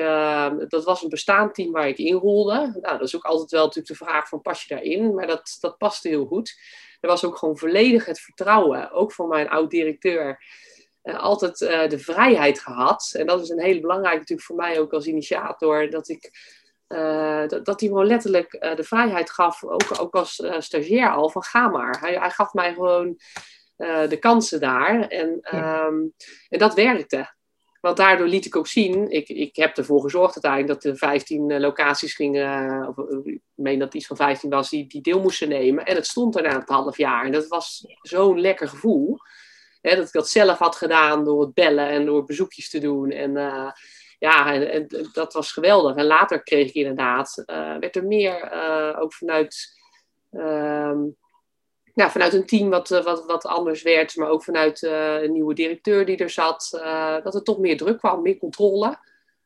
dat was een bestaand team waar ik in rolde. Nou, dat is ook altijd wel natuurlijk de vraag van pas je daarin? Maar dat, dat paste heel goed. Er was ook gewoon volledig het vertrouwen, ook van mijn oud-directeur, altijd de vrijheid gehad. En dat is een hele belangrijke natuurlijk voor mij ook als initiator, dat ik uh, dat, dat hij gewoon letterlijk uh, de vrijheid gaf, ook, ook als uh, stagiair al, van ga maar. Hij, hij gaf mij gewoon de kansen daar. En, ja. um, en dat werkte. Want daardoor liet ik ook zien, ik, ik heb ervoor gezorgd uiteindelijk dat er 15 locaties gingen, of ik meen dat het iets van 15 was, die, die deel moesten nemen. En het stond er na een half jaar. En dat was zo'n lekker gevoel. Hè, dat ik dat zelf had gedaan door het bellen en door bezoekjes te doen. En ja, en, dat was geweldig. En later kreeg ik inderdaad, werd er meer ook vanuit, uh, ja, vanuit een team wat, eh, wat, wat anders werd, maar ook vanuit een nieuwe directeur die er zat, dat er toch meer druk kwam, meer controle.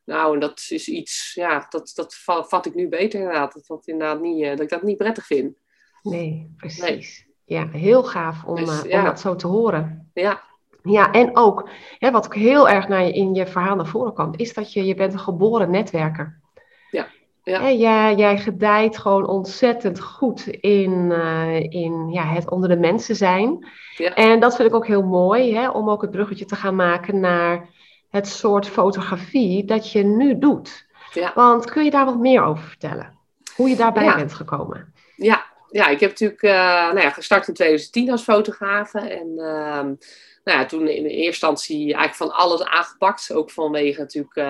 Nou, en dat is iets, ja, dat, dat vat ik nu beter inderdaad. Dat, dat, inderdaad niet, dat ik dat niet prettig vind. Nee, precies. Nee. Ja, heel gaaf om, dus, ja. om dat zo te horen. Ja, ja, en ook, hè, wat ook heel erg naar je, in je verhaal naar voren komt, is dat je, je bent een geboren netwerker. Ja. Ja. Hè, jij, jij gedijt gewoon ontzettend goed in, uh, in ja, het onder de mensen zijn. Ja. En dat vind ik ook heel mooi, hè, om ook het bruggetje te gaan maken naar het soort fotografie dat je nu doet. Ja. Want kun je daar wat meer over vertellen? Hoe je daarbij ja. bent gekomen? Ja, ja ik heb natuurlijk uh, nou ja, gestart in 2010 als fotograaf. En uh, nou ja, toen in eerste instantie eigenlijk van alles aangepakt. Ook vanwege natuurlijk, uh,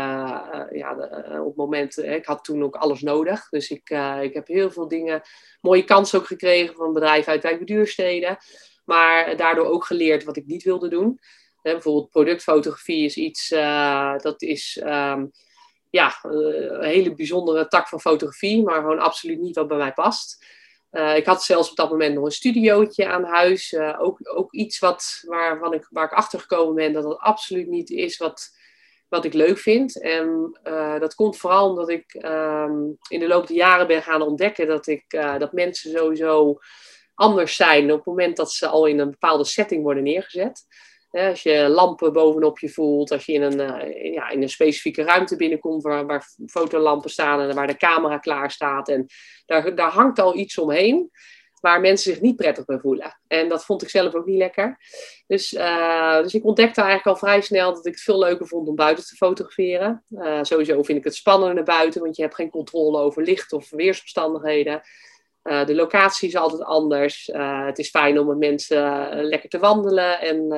ja, de, uh, op het moment, ik had toen ook alles nodig. Dus ik, ik heb heel veel dingen, mooie kansen ook gekregen van bedrijven uit wijkbeduursteden. Maar daardoor ook geleerd wat ik niet wilde doen. bijvoorbeeld productfotografie is iets, dat is... Um, ja, een hele bijzondere tak van fotografie, maar gewoon absoluut niet wat bij mij past. Uh, ik had zelfs op dat moment nog een studiootje aan huis. Uh, ook, ook iets wat, waarvan ik, waar ik achter gekomen ben dat het absoluut niet is wat, wat ik leuk vind. En uh, dat komt vooral omdat ik um, in de loop der jaren ben gaan ontdekken dat, ik, dat mensen sowieso anders zijn op het moment dat ze al in een bepaalde setting worden neergezet. Als je lampen bovenop je voelt, als je in een, ja, in een specifieke ruimte binnenkomt waar, waar fotolampen staan en waar de camera klaar staat. En daar, daar hangt al iets omheen waar mensen zich niet prettig bij voelen. En dat vond ik zelf ook niet lekker. Dus, uh, dus ik ontdekte eigenlijk al vrij snel dat ik het veel leuker vond om buiten te fotograferen. Uh, sowieso vind ik het spannender naar buiten, want je hebt geen controle over licht of weersomstandigheden. Uh, de locatie is altijd anders. het is fijn om met mensen lekker te wandelen en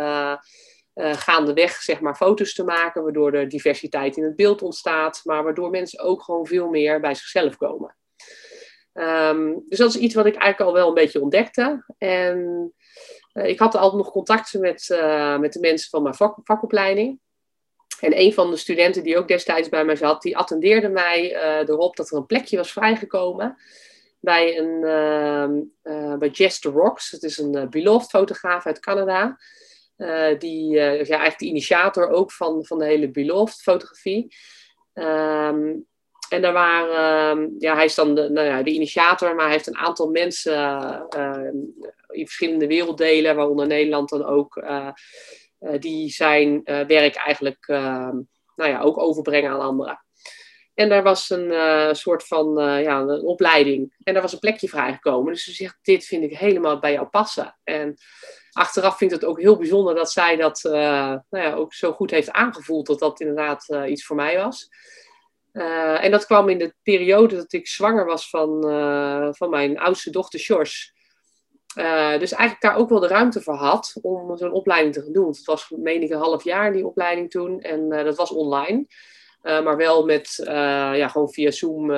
gaandeweg zeg maar, foto's te maken, waardoor er diversiteit in het beeld ontstaat, maar waardoor mensen ook gewoon veel meer bij zichzelf komen. Um, dus dat is iets wat ik eigenlijk al wel een beetje ontdekte. En ik had altijd nog contacten met, met de mensen van mijn vak, vakopleiding. En een van de studenten die ook destijds bij mij zat, die attendeerde mij erop dat er een plekje was vrijgekomen bij, een, bij Jess Rocks. Het is een beloved fotograaf uit Canada. die ja, eigenlijk de initiator ook van, van de hele beloved fotografie. Um, en daar waren, uh, ja, hij is dan de, nou ja, de initiator, maar hij heeft een aantal mensen in verschillende werelddelen, waaronder Nederland dan ook, die zijn werk eigenlijk ehm, nou ja, ook overbrengen aan anderen. En daar was een soort van ja, een opleiding. En daar was een plekje vrijgekomen. Dus ze zegt, dit vind ik helemaal bij jou passen. En achteraf vind ik het ook heel bijzonder dat zij dat nou ja, ook zo goed heeft aangevoeld. Dat dat inderdaad iets voor mij was. En dat kwam in de periode dat ik zwanger was van, van mijn oudste dochter, Sjors. Dus eigenlijk daar ook wel de ruimte voor had om zo'n opleiding te doen. Het was, meen ik, een half jaar die opleiding toen. En dat was online. Maar wel met, ja, gewoon via Zoom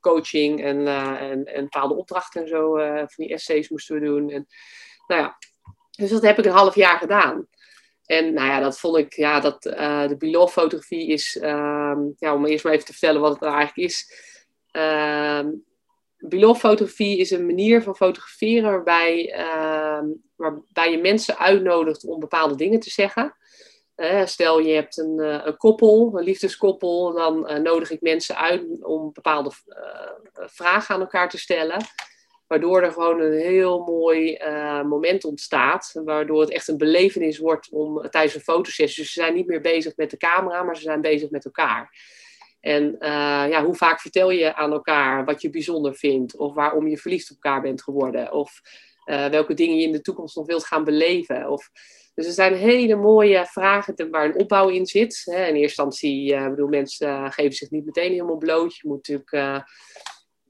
coaching en, en, en bepaalde opdrachten en zo. van die essays moesten we doen. En, nou ja, dus dat heb ik een half jaar gedaan. En nou ja, dat vond ik, ja, dat, de Bilov-fotografie is, uh, ja, om eerst maar even te vertellen wat het nou eigenlijk is. Uh, ehm, Bilov-fotografie is een manier van fotograferen waarbij, ehm, waarbij je mensen uitnodigt om bepaalde dingen te zeggen. Stel je hebt een, uh, een, koppel, een liefdeskoppel, dan uh, nodig ik mensen uit om bepaalde vragen aan elkaar te stellen. Waardoor er gewoon een heel mooi moment ontstaat. Waardoor het echt een belevenis wordt om, tijdens een fotosessie. Dus ze zijn niet meer bezig met de camera, maar ze zijn bezig met elkaar. En ja, hoe vaak vertel je aan elkaar wat je bijzonder vindt? Of waarom je verliefd op elkaar bent geworden? Of welke dingen je in de toekomst nog wilt gaan beleven? Of, dus er zijn hele mooie vragen waar een opbouw in zit. Hè. In eerste instantie, uh, bedoel, mensen geven zich niet meteen helemaal bloot. Je moet natuurlijk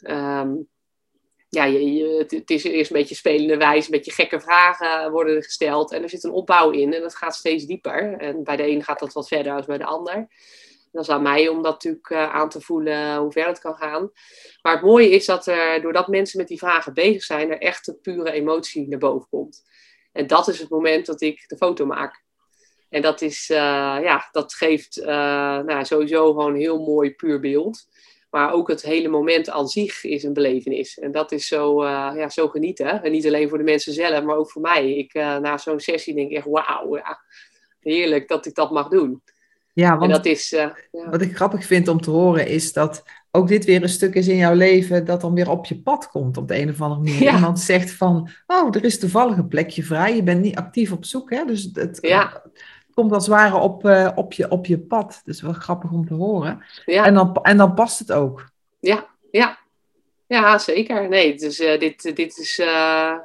um, ja, je, het is eerst een beetje spelende wijze, een beetje gekke vragen worden gesteld. En er zit een opbouw in en dat gaat steeds dieper. En bij de een gaat dat wat verder dan bij de ander. Dat is aan mij om dat natuurlijk aan te voelen hoe ver het kan gaan. Maar het mooie is dat er, doordat mensen met die vragen bezig zijn, er echt een pure emotie naar boven komt. En dat is het moment dat ik de foto maak. En dat, is, uh, ja, dat geeft uh, nou, sowieso gewoon een heel mooi puur beeld. Maar ook het hele moment aan zich is een belevenis. En dat is zo, uh, ja, zo genieten. En niet alleen voor de mensen zelf, maar ook voor mij. Ik, na zo'n sessie denk ik echt, wauw, ja, heerlijk dat ik dat mag doen. Ja, want en dat is, uh, ja. wat ik grappig vind om te horen is dat ook dit weer een stuk is in jouw leven dat dan weer op je pad komt op de een of andere manier. Ja. Iemand zegt van, oh, er is toevallig een plekje vrij. Je bent niet actief op zoek, hè? Dus het, ja komt als het ware op, uh, op, je, op je pad. Dus wel grappig om te horen. Ja. En, dan, en dan past het ook. Ja, ja. Ja, zeker. Nee, dus, uh, dit, dit, is,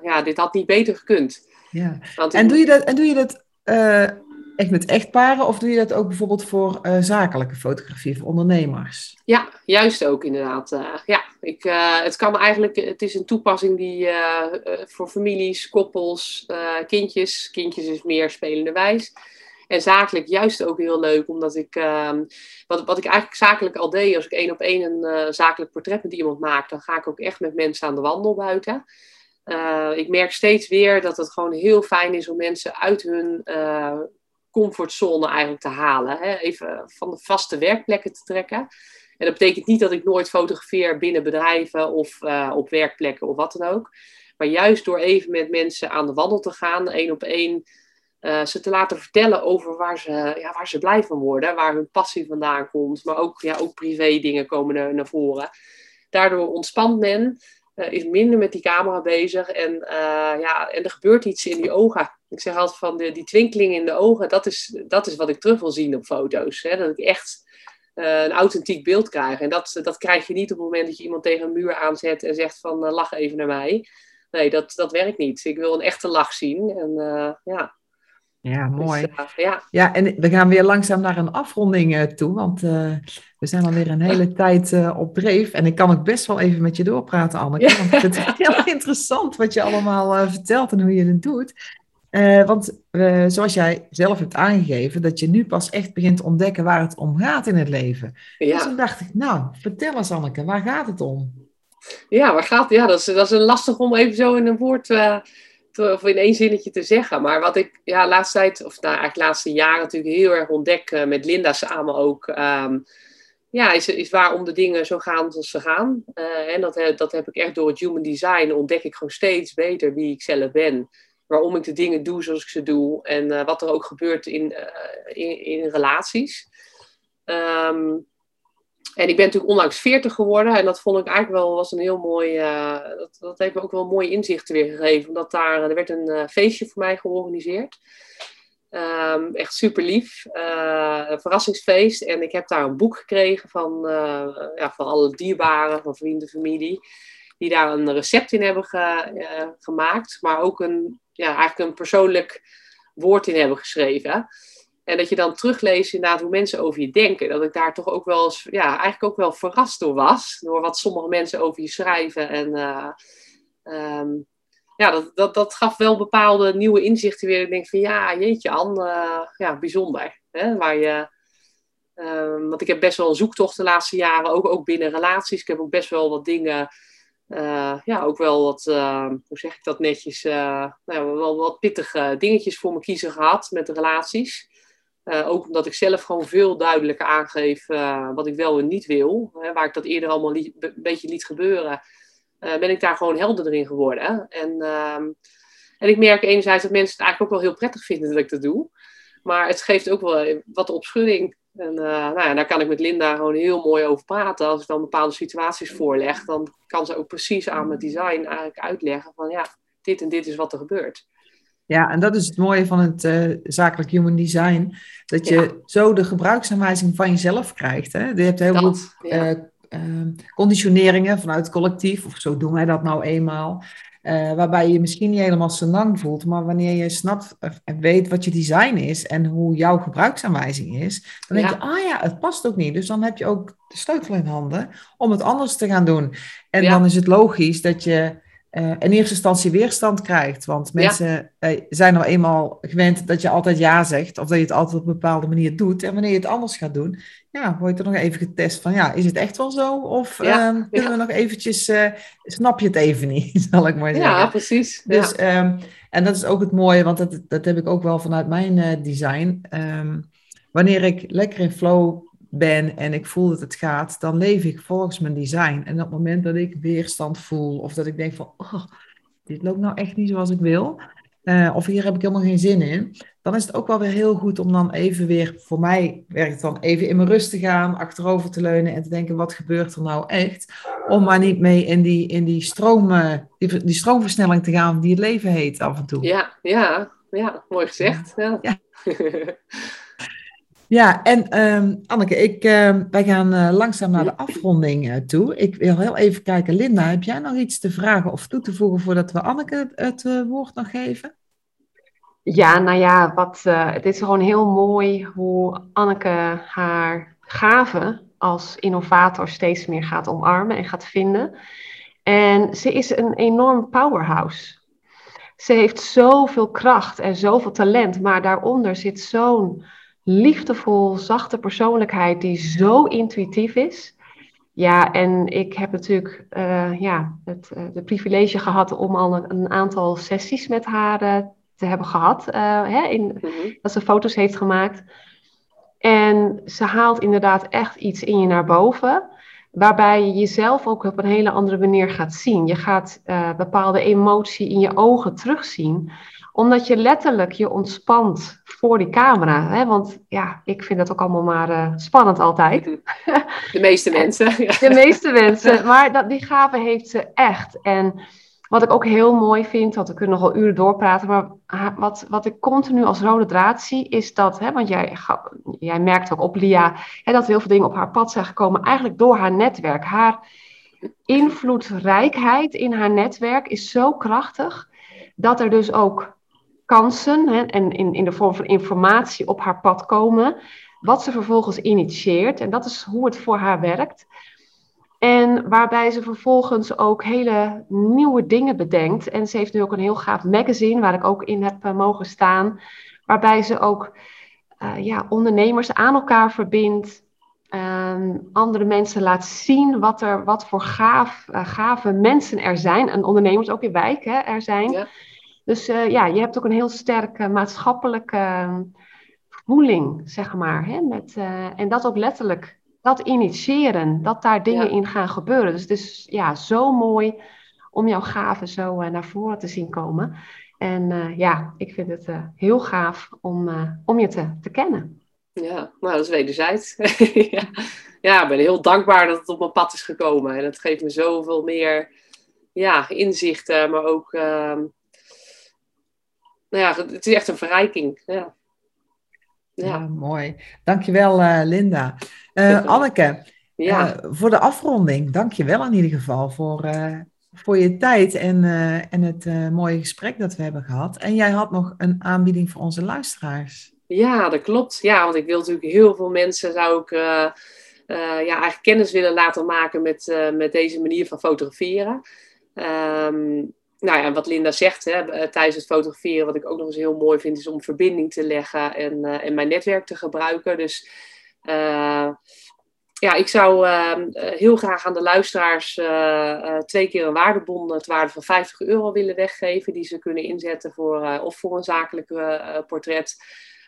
ja, dit had niet beter gekund. Ja. Want en, doe je dat, en doe je dat echt met echtparen of doe je dat ook bijvoorbeeld voor zakelijke fotografie, voor ondernemers? Ja, juist ook inderdaad. ja, ik, het kan eigenlijk, het is een toepassing die voor families, koppels, kindjes, kindjes is meer spelende wijs en zakelijk juist ook heel leuk, omdat ik, ehm, wat, wat ik eigenlijk zakelijk al deed, als ik één op één een zakelijk portret met iemand maak, dan ga ik ook echt met mensen aan de wandel buiten. Ik merk steeds weer dat het gewoon heel fijn is om mensen uit hun comfortzone eigenlijk te halen. Hè? Even van de vaste werkplekken te trekken. En dat betekent niet dat ik nooit fotografeer binnen bedrijven of op werkplekken of wat dan ook. Maar juist door even met mensen aan de wandel te gaan, één op één uh, ze te laten vertellen over waar ze, ja, waar ze blij van worden, waar hun passie vandaan komt, maar ook, ja, ook privé dingen komen naar, naar voren. Daardoor ontspant men, uh, is minder met die camera bezig en, ja, en er gebeurt iets in die ogen. Ik zeg altijd van de, die twinkeling in de ogen, dat is, dat is wat ik terug wil zien op foto's. Hè? Dat ik echt een authentiek beeld krijg. En dat, dat krijg je niet op het moment dat je iemand tegen een muur aanzet en zegt van lach even naar mij. Nee, dat, dat werkt niet. Ik wil een echte lach zien. En ja, ja, dus, mooi. Dus, ja. ja, en we gaan weer langzaam naar een afronding uh, toe, want uh, we zijn alweer een hele (laughs) tijd op dreef. En ik kan ook best wel even met je doorpraten, Anneke, ja. (laughs) want het is heel interessant wat je allemaal vertelt en hoe je het doet. Want zoals jij zelf hebt aangegeven, dat je nu pas echt begint te ontdekken waar het om gaat in het leven. Ja. Dus toen dacht ik, nou, vertel eens Anneke, waar gaat het om? Ja, waar gaat Ja, dat is, dat is lastig om even zo in een woord of in één zinnetje te zeggen. Maar wat ik ja, laatste tijd, of nou, eigenlijk de laatste jaren natuurlijk heel erg ontdek, uh, met Linda samen ook, um, ja, is, is waarom de dingen zo gaan zoals ze gaan. Uh, en dat, dat heb ik echt door het human design, ontdek ik gewoon steeds beter wie ik zelf ben. Waarom ik de dingen doe zoals ik ze doe. En uh, wat er ook gebeurt in, in, in, relaties. Um, en ik ben natuurlijk onlangs 40 geworden. En dat vond ik eigenlijk wel was een heel mooi. Uh, dat, heeft me ook wel mooi inzichten weer gegeven. Omdat daar er werd een feestje voor mij georganiseerd. Um, echt super lief. Een verrassingsfeest. En ik heb daar een boek gekregen van, ja, van alle dierbaren, van vrienden, familie. Die daar een recept in hebben ge, gemaakt. Maar ook een, ja, eigenlijk een persoonlijk woord in hebben geschreven. En dat je dan terugleest inderdaad hoe mensen over je denken. Dat ik daar toch ook wel eens, ja, eigenlijk ook wel verrast door was. Door wat sommige mensen over je schrijven. En uh, um, ja, dat, dat, dat gaf wel bepaalde nieuwe inzichten weer. Ik denk van ja, jeetje An, uh, ja, bijzonder. Hè? Waar je, um, want ik heb best wel een zoektocht de laatste jaren, ook, ook binnen relaties. Ik heb ook best wel wat dingen... Uh, ja, ook wel wat, uh, hoe zeg ik dat netjes, uh, nou, wel wat pittige dingetjes voor me kiezen gehad met de relaties. Ook omdat ik zelf gewoon veel duidelijker aangeef wat ik wel en niet wil. Hè, waar ik dat eerder allemaal een beetje liet gebeuren, ben ik daar gewoon helder in geworden. En, ehm, en ik merk enerzijds dat mensen het eigenlijk ook wel heel prettig vinden dat ik dat doe. Maar het geeft ook wel wat opschudding. En nou ja, daar kan ik met Linda gewoon heel mooi over praten. Als ik dan bepaalde situaties voorleg, dan kan ze ook precies aan mijn design eigenlijk uitleggen van ja, dit en dit is wat er gebeurt. Ja, en dat is het mooie van het uh, zakelijk human design. Dat je zo de gebruiksaanwijzing van jezelf krijgt. Hè? Je hebt heel veel uh, conditioneringen vanuit het collectief, of zo doen wij dat nou eenmaal. Uh, waarbij je je misschien niet helemaal senang voelt, maar wanneer je snapt en weet wat je design is en hoe jouw gebruiksaanwijzing is, dan denk je, ah ja, het past ook niet. Dus dan heb je ook de sleutel in handen om het anders te gaan doen. En dan is het logisch dat je uh, in eerste instantie weerstand krijgt. Want mensen uh, zijn nou eenmaal gewend dat je altijd ja zegt, of dat je het altijd op een bepaalde manier doet. En wanneer je het anders gaat doen, ja, word je er nog even getest van, ja, is het echt wel zo? Of ja, um, kunnen we nog eventjes, uh, snap je het even niet, (laughs) zal ik maar zeggen. Ja, precies. Dus, um, en dat is ook het mooie, want dat, dat heb ik ook wel vanuit mijn design. Um, wanneer ik lekker in flow ben en ik voel dat het gaat, dan leef ik volgens mijn design. En op het moment dat ik weerstand voel of dat ik denk van, oh, dit loopt nou echt niet zoals ik wil, uh, of hier heb ik helemaal geen zin in, dan is het ook wel weer heel goed om dan even weer, voor mij werkt het dan even in mijn rust te gaan, achterover te leunen en te denken, wat gebeurt er nou echt? Om maar niet mee in die, in die, stroom, die, die stroomversnelling te gaan die het leven heet af en toe. Ja, ja, ja mooi gezegd. ja. ja. (laughs) Ja, en um, Anneke, ik, uh, wij gaan uh, langzaam naar de afronding uh, toe. Ik wil heel even kijken, Linda, heb jij nog iets te vragen of toe te voegen voordat we Anneke het woord nog geven? Ja, nou ja, wat, het is gewoon heel mooi hoe Anneke haar gaven als innovator steeds meer gaat omarmen en gaat vinden. En ze is een enorm powerhouse. Ze heeft zoveel kracht en zoveel talent, maar daaronder zit zo'n liefdevol, zachte persoonlijkheid die zo intuïtief is. Ja, en ik heb natuurlijk uh, ja, het uh, de privilege gehad om al een, een aantal sessies met haar uh, te hebben gehad. Hè, in, mm -hmm. Dat ze foto's heeft gemaakt. En ze haalt inderdaad echt iets in je naar boven. Waarbij je jezelf ook op een hele andere manier gaat zien. Je gaat bepaalde emotie in je ogen terugzien omdat je letterlijk je ontspant voor die camera. Hè? Want ja, ik vind dat ook allemaal maar uh, spannend altijd. De meeste (laughs) mensen. De meeste mensen. Maar dat, die gave heeft ze echt. En wat ik ook heel mooi vind, want we kunnen nog wel uren doorpraten, maar wat, wat ik continu als rode draad zie, is dat, hè, want jij, jij merkt ook op Lia, hè, dat heel veel dingen op haar pad zijn gekomen, eigenlijk door haar netwerk. Haar invloedrijkheid in haar netwerk is zo krachtig, dat er dus ook kansen hè, en in, in de vorm van informatie op haar pad komen, wat ze vervolgens initieert. En dat is hoe het voor haar werkt. En waarbij ze vervolgens ook hele nieuwe dingen bedenkt. En ze heeft nu ook een heel gaaf magazine, waar ik ook in heb uh, mogen staan. Waarbij ze ook uh, ja, ondernemers aan elkaar verbindt. Uh, andere mensen laat zien wat, er, wat voor gaaf, uh, gave mensen er zijn. En ondernemers ook in wijk hè, er zijn. Ja. Dus uh, ja, je hebt ook een heel sterke maatschappelijke ehm, voeling, zeg maar. Hè? Met, uh, en dat ook letterlijk, dat initiëren, dat daar dingen ja. in gaan gebeuren. Dus het is ja, zo mooi om jouw gaven zo uh, naar voren te zien komen. En ja, ik vind het heel gaaf om, om je te, te kennen. Ja, nou, dat is wederzijds. (laughs) ja. ja, ik ben heel dankbaar dat het op mijn pad is gekomen. En het geeft me zoveel meer ja, inzichten, maar ook ehm, nou ja, het is echt een verrijking. Ja, ja. ja mooi. Dankjewel, uh, Linda. Uh, Anneke, ja. Uh, voor de afronding, dankjewel in ieder geval voor, voor je tijd en, en het mooie gesprek dat we hebben gehad. En jij had nog een aanbieding voor onze luisteraars. Ja, dat klopt. Ja, want ik wil natuurlijk heel veel mensen zou ik, ja, eigenlijk kennis willen laten maken met, met deze manier van fotograferen. Um, nou ja, wat Linda zegt hè, eh, tijdens het fotograferen, wat ik ook nog eens heel mooi vind, is om verbinding te leggen en, uh, en mijn netwerk te gebruiken. Dus uh, ja, ik zou uh, heel graag aan de luisteraars twee keer een waardebon het waarde van 50 euro willen weggeven, die ze kunnen inzetten voor, of voor een zakelijke portret.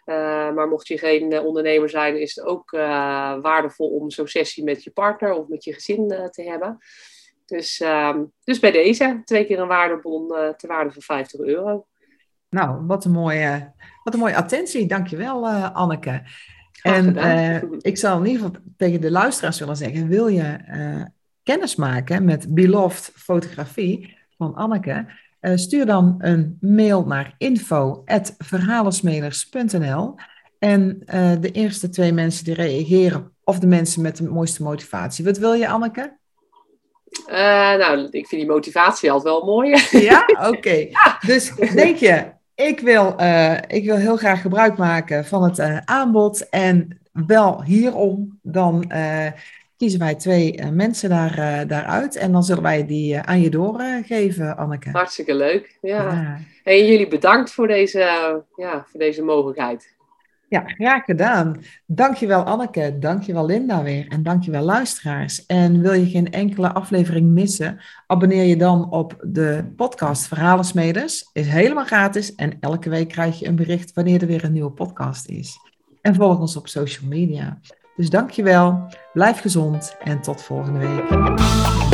maar mocht je geen ondernemer zijn, is het ook waardevol om zo'n sessie met je partner of met je gezin te hebben. Dus, uh, dus bij deze twee keer een waardebon uh, ter waarde van 50 euro. Nou, wat een mooie, wat een mooie attentie. Dankjewel, uh, Anneke. En uh, ik zal in ieder geval tegen de luisteraars willen zeggen, wil je kennis maken met Beloved Fotografie van Anneke, stuur dan een mail naar info.verhalensmelers.nl en de eerste twee mensen die reageren, of de mensen met de mooiste motivatie. Wat wil je, Anneke? Nou, ik vind die motivatie altijd wel mooi. Ja, (laughs) oké. Dus denk je, ik wil, uh, ik wil heel graag gebruik maken van het uh, aanbod. En wel hierom, dan kiezen wij twee mensen daar, daaruit. En dan zullen wij die aan je doorgeven, Anneke. Hartstikke leuk. Ja. ja. En jullie bedankt voor deze, ja, voor deze mogelijkheid. Ja, graag gedaan. Dankjewel Anneke, dankjewel Linda weer en dankjewel luisteraars. En wil je geen enkele aflevering missen, abonneer je dan op de podcast Verhalensmeders. Is helemaal gratis en elke week krijg je een bericht wanneer er weer een nieuwe podcast is. En volg ons op social media. Dus dankjewel, blijf gezond en tot volgende week.